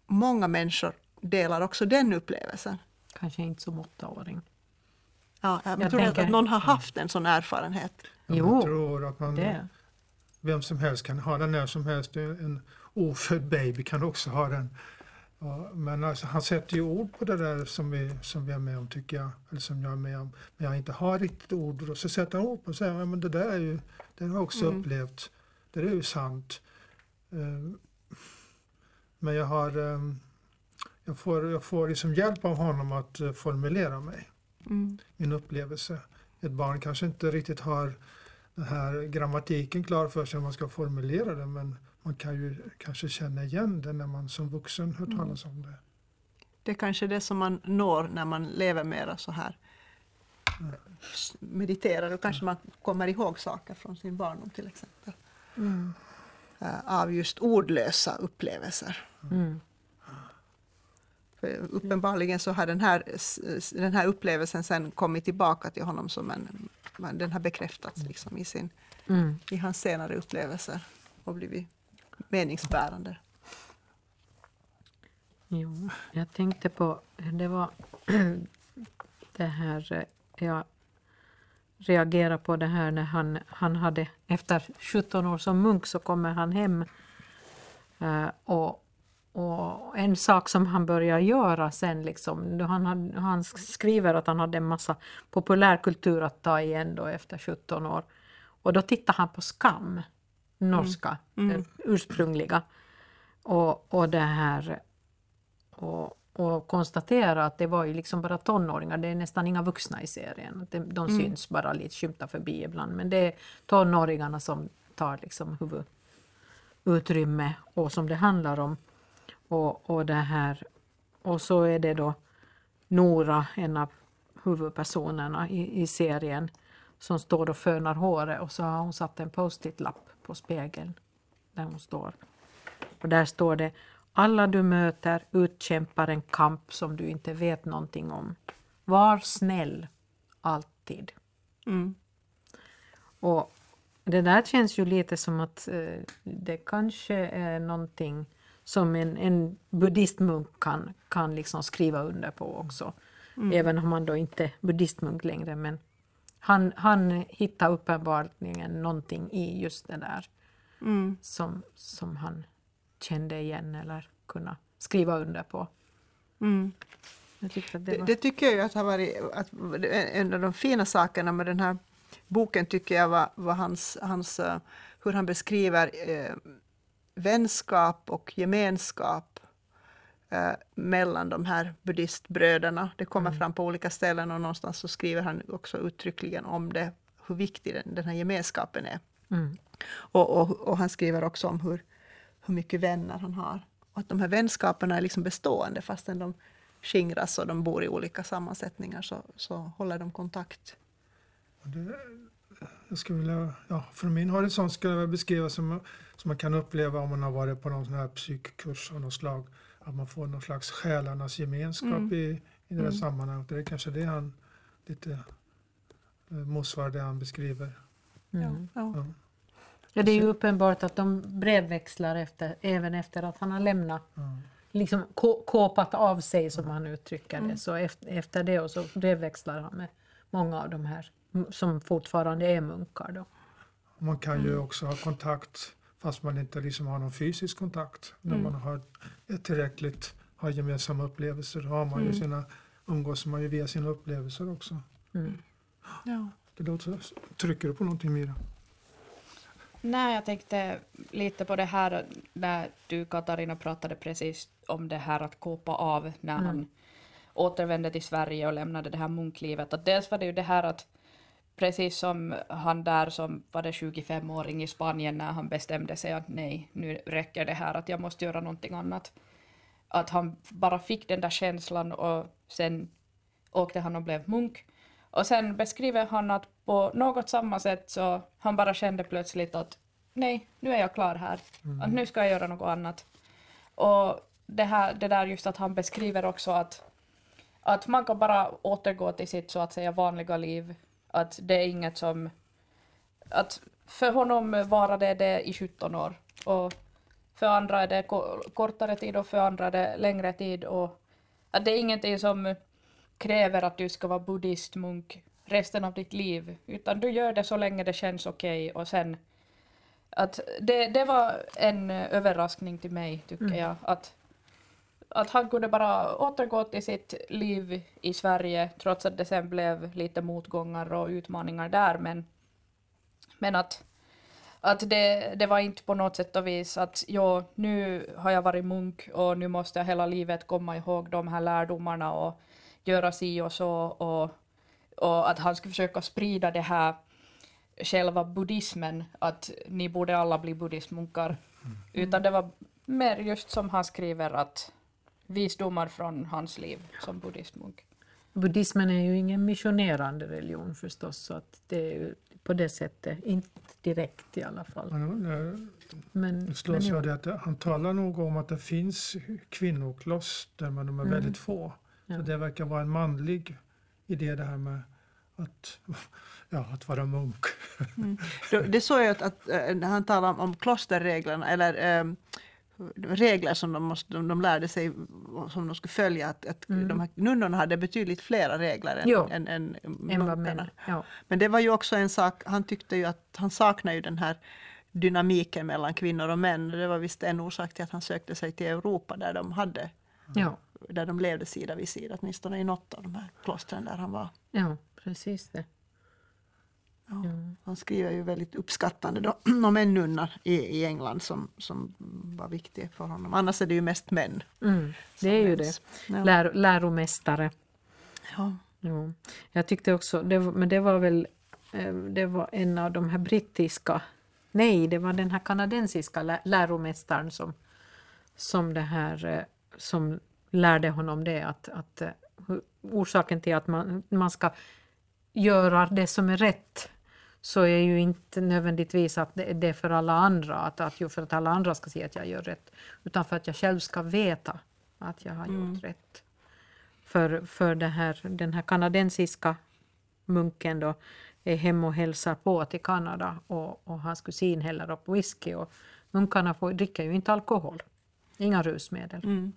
många människor delar också den upplevelsen? Kanske inte som åttaåring. Ja, jag Jag tror tänker- att någon har haft en sån erfarenhet. Jag Jo, tror att man, Det. Vem som helst kan ha den när som helst. En ofödd baby kan också ha den. Ja, men alltså, han sätter ju ord på det där som vi, som vi är med om tycker jag. Eller som jag är med om. Men jag inte har riktigt ord. Och så sätter han ord på och säger ja, men det där är ju, det har jag också Mm. upplevt. Det är ju sant. Eh, Men jag har eh, jag får, jag får liksom hjälp av honom att eh, formulera mig Mm. min upplevelse. Ett barn kanske inte riktigt har den här grammatiken klar för sig när man ska formulera det men man kan ju kanske känna igen det när man som vuxen hör talas om det. Det är kanske det som man når när man lever mera så här. Mediterar och kanske man kommer ihåg saker från sin barndom till exempel. Eh, Av just ordlösa upplevelser. Mm. För uppenbarligen så har den här, den här upplevelsen sen kommit tillbaka till honom som en, den har bekräftats liksom i, sin, Mm. i hans senare upplevelser och blivit meningsbärande. Jo, jag tänkte på, det var det här, eh, jag reagerade på det här när han, han hade, efter 17 år som munk så kommer han hem eh, och och en sak som han börjar göra sen, liksom, han, han skriver att han hade en massa populärkultur att ta igen då efter 17 år. Och då tittar han på Skam, norska, mm. ursprungliga. Och, och det här och, och konstatera att det var ju liksom bara tonåringar, det är nästan inga vuxna i serien. De, de mm. syns bara lite skymta förbi ibland, men det är tonåringarna som tar liksom huvudutrymme och som det handlar om. Och, och, det här, och så är det då Nora, en av huvudpersonerna i, i serien, som står och fönar håret och så har hon satt en post-it-lapp på spegeln där hon står. Och där står det alla du möter utkämpar en kamp som du inte vet någonting om. Var snäll, alltid. Mm. Och det där känns ju lite som att eh, det kanske är någonting som en, en buddhistmunk kan, kan liksom skriva under på också. Mm. Även om han då inte är buddhistmunk längre. Men han, han hittar uppenbarligen någonting i just det där mm. som, som han kände igen eller kunna skriva under på. Mm. Det, det, det, tycker jag att har varit att en av de fina sakerna med den här boken tycker jag var, var hans, hans, eh, hur han beskriver eh, vänskap och gemenskap eh, mellan de här buddhistbröderna. Det kommer mm. fram på olika ställen och någonstans så skriver han också uttryckligen om det, hur viktig den, den här gemenskapen är. Mm. Och, och, och, han skriver också om hur, hur mycket vänner han har. Och att de här vänskaperna är liksom bestående fastän de skingras och de bor i olika sammansättningar så, så håller de kontakt. Det, jag skulle vilja, ja, från min horisont skulle jag beskriva som, som man kan uppleva om man har varit på någon sån här psykkurs av något slag. Att man får någon slags själarnas gemenskap mm. i, i det här mm. sammanhanget. Det är kanske det han lite eh, motsvarar det han beskriver. Mm. Ja. Ja. Ja, det är ju uppenbart att de brevväxlar efter, även efter att han har lämnat, mm. liksom kåpat av sig som han uttrycker det. Mm. Så efter, efter det och så brevväxlar han med många av de här som fortfarande är munkar. Då. Man kan ju mm. också ha kontakt fast man inte liksom har någon fysisk kontakt. När mm. man har tillräckligt, har gemensamma upplevelser, har man ju mm. sina, umgås man ju via sina upplevelser också. Mm. Ja. Det låter, trycker du på någonting Mira? Nej, jag tänkte lite på det här när du Katarina pratade precis om det här att kopa av när mm. han återvände till Sverige och lämnade det här munklivet. Att dels var det ju det här att precis som han där som var det 25-åring i Spanien när han bestämde sig att nej, nu räcker det här, att jag måste göra någonting annat. Att han bara fick den där känslan och sen åkte han och blev munk. Och sen beskriver han att på något samma sätt så han bara kände plötsligt att nej, nu är jag klar här. Mm. Att nu ska jag göra något annat. Och det, här, det där just att han beskriver också att, att man kan bara återgå till sitt så att säga vanliga liv. Att det är inget som... Att för honom varade det i 17 år. Och för andra är det kortare tid och för andra är det längre tid. Och att det är ingenting som kräver att du ska vara buddhistmunk resten av ditt liv, utan du gör det så länge det känns okej okay och sen att det, det var en överraskning till mig, tycker mm. jag, att, att han kunde bara återgå till sitt liv i Sverige, trots att det sen blev lite motgångar och utmaningar där, men, men att, att det, det var inte på något sätt och vis att jo, nu har jag varit munk och nu måste jag hela livet komma ihåg de här lärdomarna och göra si och så och, och att han skulle försöka sprida det här själva buddhismen, att ni borde alla bli buddhistmunkar, mm. utan det var mer just som han skriver att visdomar från hans liv som buddhistmunk. Buddhismen är ju ingen missionerande religion förstås, så att det är på det sättet, inte direkt i alla fall. Men, men, slås men, det att han talar nog om att det finns kvinnokloster, men de är mm. väldigt få. Ja. Så det verkar vara en manlig idé det här med att, ja, att vara munk. Mm. Det såg jag att, att eh, när han talade om klosterreglerna, eller ähm, regler som de, måste, de, de lärde sig som de skulle följa, att, att mm. de här nunnorna hade betydligt flera regler än, jo, än, än munkarna. Ja. Men det var ju också en sak, han tyckte ju att han saknar ju den här dynamiken mellan kvinnor och män. Det var visst en orsak till att han sökte sig till Europa där de hade Ja, där de levde sida vid sida, åtminstone i något av de här klostren där han var. ja precis det. Ja. Han skriver ju väldigt uppskattande då, om en nunna i, i England som, som var viktig för honom. Annars är det ju mest män. Mm, det är ju det. nämns. Ja. Lär, läromästare. Ja. Jo. Jag tyckte också, det, var- men det var väl eh, det var en av de här brittiska, nej det var den här kanadensiska lä, läromästaren som, som det här eh, som lärde honom det att, att eh, orsaken till att man, man ska göra det som är rätt så är ju inte nödvändigtvis att det det är för alla andra, att, att ju för att alla andra ska se att jag gör rätt, utan för att jag själv ska veta att jag har gjort rätt. För, för det här, den här kanadensiska munken då är hemma och hälsar på till Kanada och, och hans kusin häller upp whisky och munkarna får, dricker ju inte alkohol, inga rusmedel. Mm.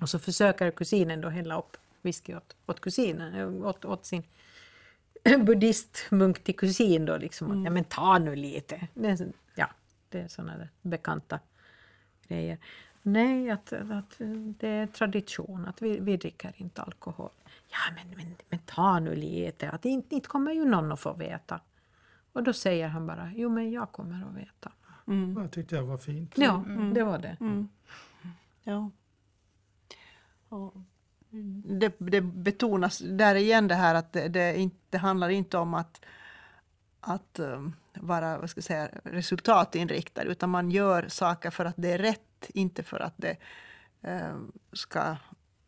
Och så försöker kusinen då hälla upp whisky åt, åt kusinen, eh, åt, åt sin buddhistmunk till kusin då liksom. Att, ja men ta nu lite. Det ja, det är sådana där bekanta grejer. Nej, att, att det är tradition att vi, vi dricker inte alkohol. Ja men, men, men ta nu lite, att inte, inte kommer ju någon att få veta. Och då säger han bara, jo men jag kommer att veta. Jag tyckte det var fint. Ja, det var det. Ja. Och det, det betonas där igen det här att det, det, inte, det handlar inte om att, att um, vara vad ska jag säga, resultatinriktad utan man gör saker för att det är rätt, inte för att det um, ska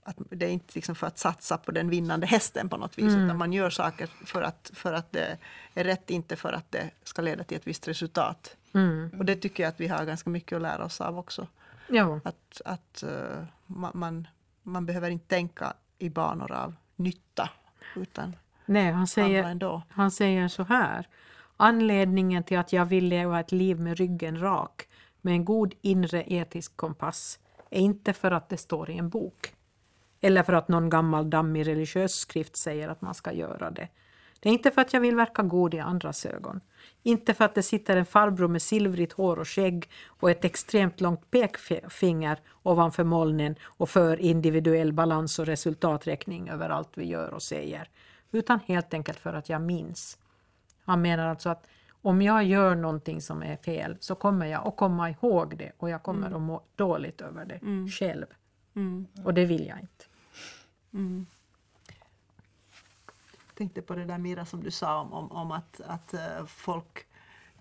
att det är inte liksom för att satsa på den vinnande hästen på något vis, utan man gör saker för att, för att det är rätt, inte för att det ska leda till ett visst resultat. Mm. Och det tycker jag att vi har ganska mycket att lära oss av också. Ja, Att, att eh, ma- man, man behöver inte tänka i banor av nytta, utan nej, han säger. Han säger så här. Anledningen till att jag vill leva ett liv med ryggen rak, med en god inre etisk kompass, är inte för att det står i en bok. Eller för att någon gammal dammig religiös skrift säger att man ska göra det. Det är inte för att jag vill verka god i andras ögon. Inte för att det sitter en farbror med silvrigt hår och skägg och ett extremt långt pekfinger ovanför molnen och för individuell balans och resultaträkning över allt vi gör och säger. Utan helt enkelt för att jag minns. Han menar alltså att om jag gör någonting som är fel så kommer jag att komma ihåg det och jag kommer att må dåligt över det själv. Och det vill jag inte tänkte på det där Mira som du sa om, om, om att, att eh, folk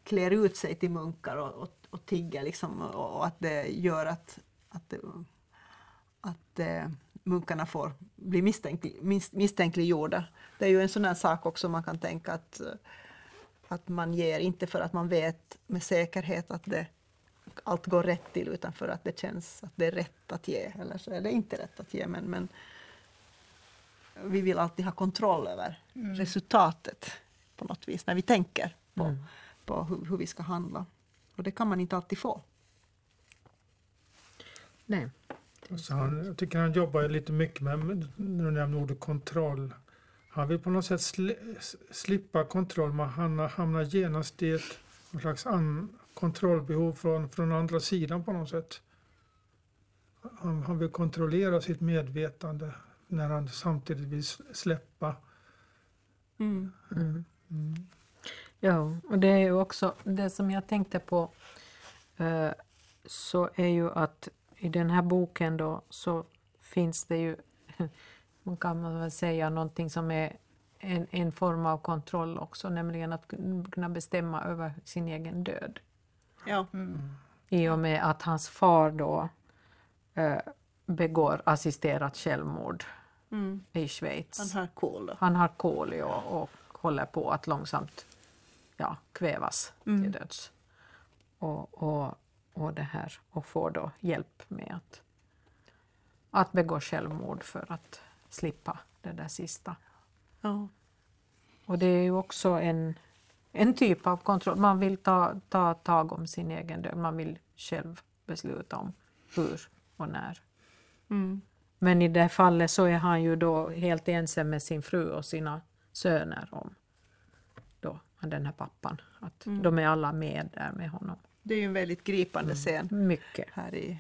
klär ut sig till munkar och, och, och tigger liksom, och, och att det gör att, att, det, att eh, munkarna får bli misstänklig, mis, misstänkliggjorda. Det är ju en sån här sak också man kan tänka att, att man ger inte för att man vet med säkerhet att det, allt går rätt till utan för att det känns att det är rätt att ge eller så är det inte rätt att ge men, men vi vill alltid ha kontroll över resultatet på något vis när vi tänker på, på hur, hur vi ska handla. Och det kan man inte alltid få. Nej. Så han, jag tycker han jobbar lite mycket med, när du nämner ordet kontroll. Han vill på något sätt sli, slippa kontroll, men han hamnar genast i ett någon slags an, kontrollbehov från, från andra sidan på något sätt. Han, han vill kontrollera sitt medvetande när han samtidigt vill släppa. Ja, och det är ju också det som jag tänkte på eh, så är ju att i den här boken då så finns det ju, man kan man väl säga någonting som är en, en form av kontroll också, nämligen att kun- kunna bestämma över sin egen död. Ja. I och med att hans far då eh, begår assisterat självmord i Schweiz. Han har då. Han har kol och, och håller på att långsamt ja, kvävas till döds. Och, och, och, det här, och får då hjälp med att, att begå självmord för att slippa det där sista. Ja. Och det är ju också en, en typ av kontroll. Man vill ta, ta tag om sin egen död. Man vill själv besluta om hur och när. Men i det fallet så är han ju då helt ensam med sin fru och sina söner om då den här pappan. Att Mm. De är alla med där med honom. Det är ju en väldigt gripande scen Mycket. här i,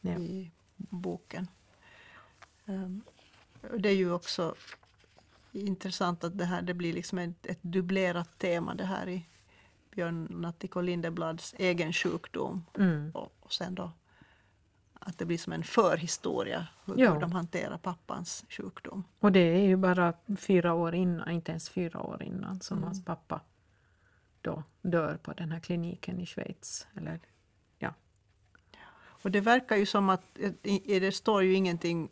Ja. i boken. Och det är ju också intressant att det här det blir liksom ett, ett dubblerat tema det här i Björn Natthiko Lindeblads egen sjukdom Mm. och, och sen då att det blir som en förhistoria hur, Ja. de hanterar pappans sjukdom. Och det är ju bara fyra år innan, inte ens fyra år innan, som Mm. hans pappa då dör på den här kliniken i Schweiz. Eller, ja. Och det verkar ju som att i- det står ju ingenting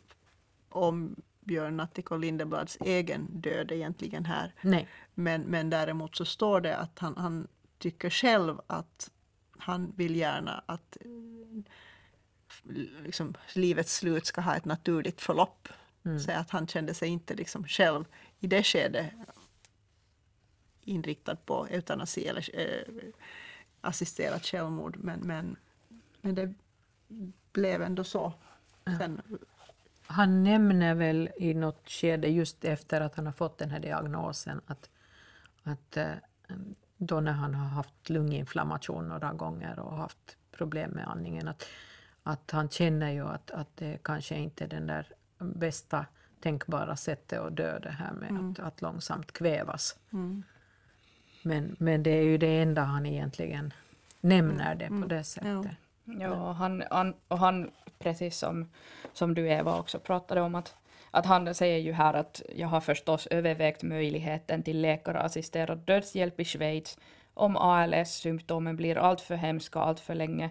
om Björn Natthiko Lindeblads egen död egentligen här. Nej. Men, men däremot så står det att han, han tycker själv att han vill gärna att eh, liksom, livets slut ska ha ett naturligt förlopp. Mm. Så att han kände sig inte liksom själv i det skedet inriktad på eutanasi eller eh, assisterat självmord. Men, men, men det blev ändå så. Sen, Han nämner väl i något skede just efter att han har fått den här diagnosen att, att eh, då när han har haft lunginflammation några gånger och haft problem med andningen att, att han känner ju att, att det kanske inte är den där bästa tänkbara sättet att dö det här med att, att långsamt kvävas. mm, Men, men det är ju det enda han egentligen nämner det på det sättet. Ja, och han, han, och han, precis som, som du Eva också pratade om, att, att han säger ju här att jag har förstås övervägt möjligheten till läkarassisterad dödshjälp i Schweiz om ALS-symptomen blir alltför hemska alltför länge.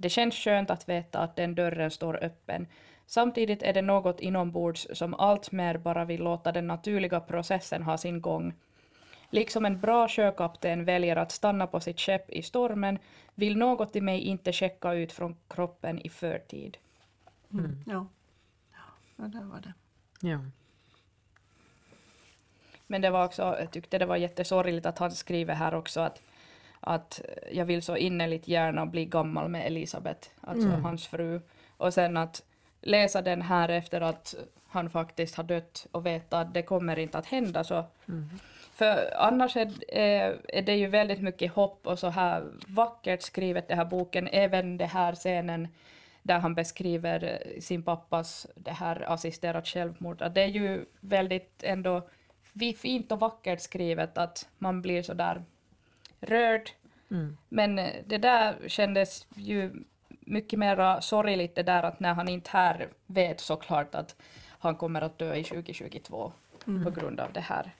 Det känns skönt att veta att den dörren står öppen. Samtidigt är det något inombords som allt mer bara vill låta den naturliga processen ha sin gång. Liksom en bra sjökapten väljer att stanna på sitt skepp i stormen vill något i mig inte checka ut från kroppen i förtid. mm, ja. ja, där var det. Ja. Men det var också, jag tyckte det var jättesorgligt att han skriver här också att, att jag vill så innerligt gärna bli gammal med Elisabeth, alltså Mm. hans fru. Och sen att läsa den här efter att han faktiskt har dött och veta att det kommer inte att hända så. Mm. För annars är, är, är det ju väldigt mycket hopp och så här vackert skrivet den här boken, även den här scenen där han beskriver eh, sin pappas det här assisterat självmord. Det är ju väldigt ändå fint och vackert skrivet att man blir så där rörd. Mm. Men eh, det där kändes ju mycket mer sorgligt det där att när han inte här vet såklart att han kommer att dö i 2022 på grund av det här.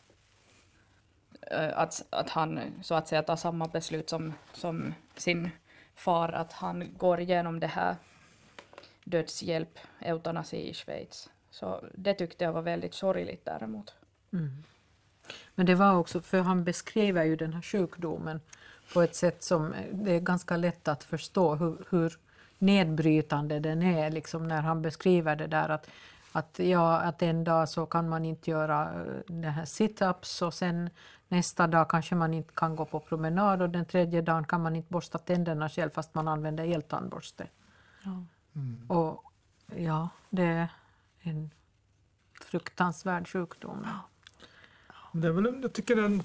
Eh, Att, att han så att säga tar samma beslut som, som sin far, att han går igenom det här dödshjälp, eutanasi i Schweiz. Så det tyckte jag var väldigt sorgligt däremot. Mm. Men det var också, för han beskriver ju den här sjukdomen på ett sätt som eh, det är ganska lätt att förstå hur, hur nedbrytande den är, liksom när han beskriver det där att, att, ja, att en dag så kan man inte göra eh, det här sit-ups och sen nästa dag kanske man inte kan gå på promenad och den tredje dagen kan man inte borsta tänderna själv fast man använder eltandborste. Ja. Och ja, det är en fruktansvärd sjukdom. Det är väl, jag tycker den, vad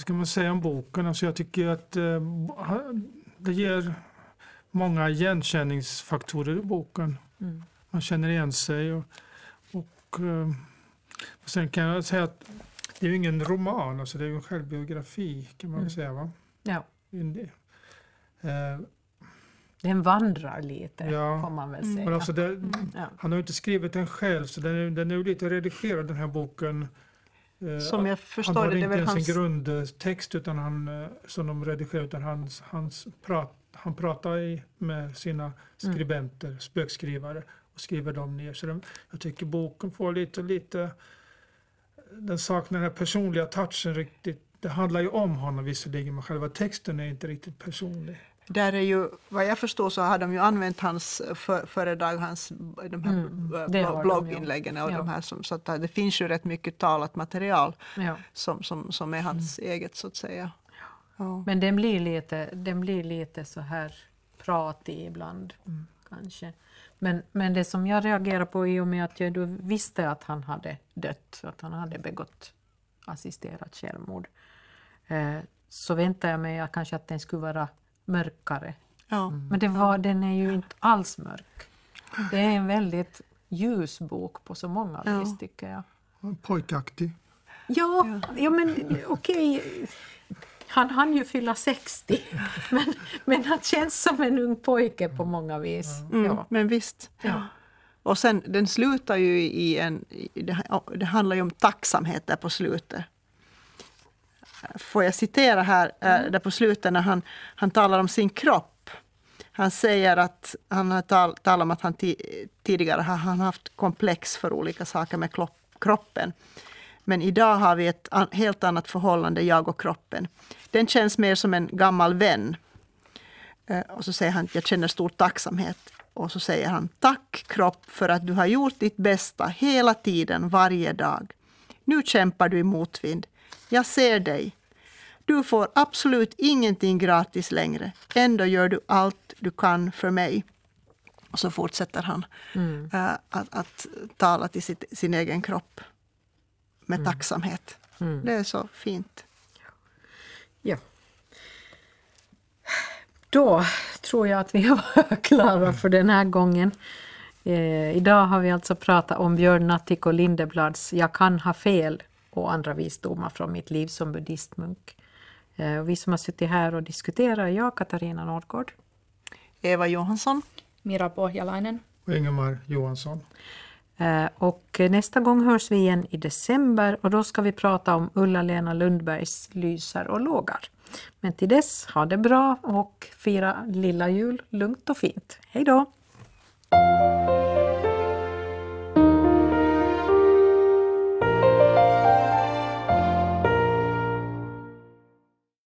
ska man säga om boken, alltså jag tycker att eh, det ger många igenkänningsfaktorer i boken. Mm. Man känner igen sig. Och, och, eh, och sen kan jag säga att det är ju ingen roman, alltså det är ju en självbiografi kan man Mm. säga. Va? Ja. In- eh, Den vandrar lite, Ja. får man väl Mm. säga. Men alltså det, ja. han har ju inte skrivit den själv, så den är, den är ju lite redigerad den här boken. Eh, Som jag han förstår har det, det är inte väl ens hans... en grundtext utan han, eh, som de redigerar, utan hans, hans prat, han pratar med sina skribenter, spökskrivare, och skriver dem ner. Så den, jag tycker boken får lite, lite, den saknar den här personliga touchen riktigt. Det handlar ju om honom visserligen, men själva texten är inte riktigt personlig. Där är ju, vad jag förstår så har de ju använt hans för, föredrag, hans de här Mm, de, blogginläggen och ja. de här som, så att det finns ju rätt mycket talat material Ja. som, som, som är hans eget så att säga. Ja. Men den blir, lite, den blir lite så här pratig ibland, kanske. Men, men det som jag reagerar på i och med att jag då visste att han hade dött, att han hade begått assisterat självmord, eh, så väntar jag mig att kanske att den skulle vara mörkare. Ja. Men det var, den är ju inte alls mörk. Det är en väldigt ljus bok på så många Ja. vis tycker jag. Pojkaktig. Ja, ja. men okej. Han hann ju fylla 60, men, men han känns som en ung pojke på många vis. Mm, Ja. Men visst. Ja. Och sen, den slutar ju i en... Det, det handlar ju om tacksamhet där på slutet. Får jag citera här, mm. där på slutet när han, han talar om sin kropp. Han säger att han har tal, talat om att han ti, tidigare har han haft komplex för olika saker med klopp, kroppen. Men idag har vi ett an, helt annat förhållande, jag och kroppen. Den känns mer som en gammal vän. Eh, och så säger han jag känner stor tacksamhet. Och så säger han tack kropp för att du har gjort ditt bästa hela tiden, varje dag. Nu kämpar du i motvind. Jag ser dig. Du får absolut ingenting gratis längre. Ändå gör du allt du kan för mig. Och så fortsätter han Mm. äh, att, att tala till sitt, sin egen kropp med tacksamhet. Mm. Det är så fint. Ja. Då tror jag att vi var klara för den här gången. Eh, idag har vi alltså pratat om Björn Natthiko Lindeblads Jag kan ha fel och andra visdomar från mitt liv som buddhistmunk. Eh, och vi som har suttit här och diskuterat är jag, Katarina Nordgård. Eva Johansson. Mira Pohjalainen. Och Ingemar Johansson. Eh, och nästa gång hörs vi igen i december och då ska vi prata om Ulla-Lena Lundbergs Lyser och lågar. Men till dess, ha det bra och fira lilla jul lugnt och fint. Hej då!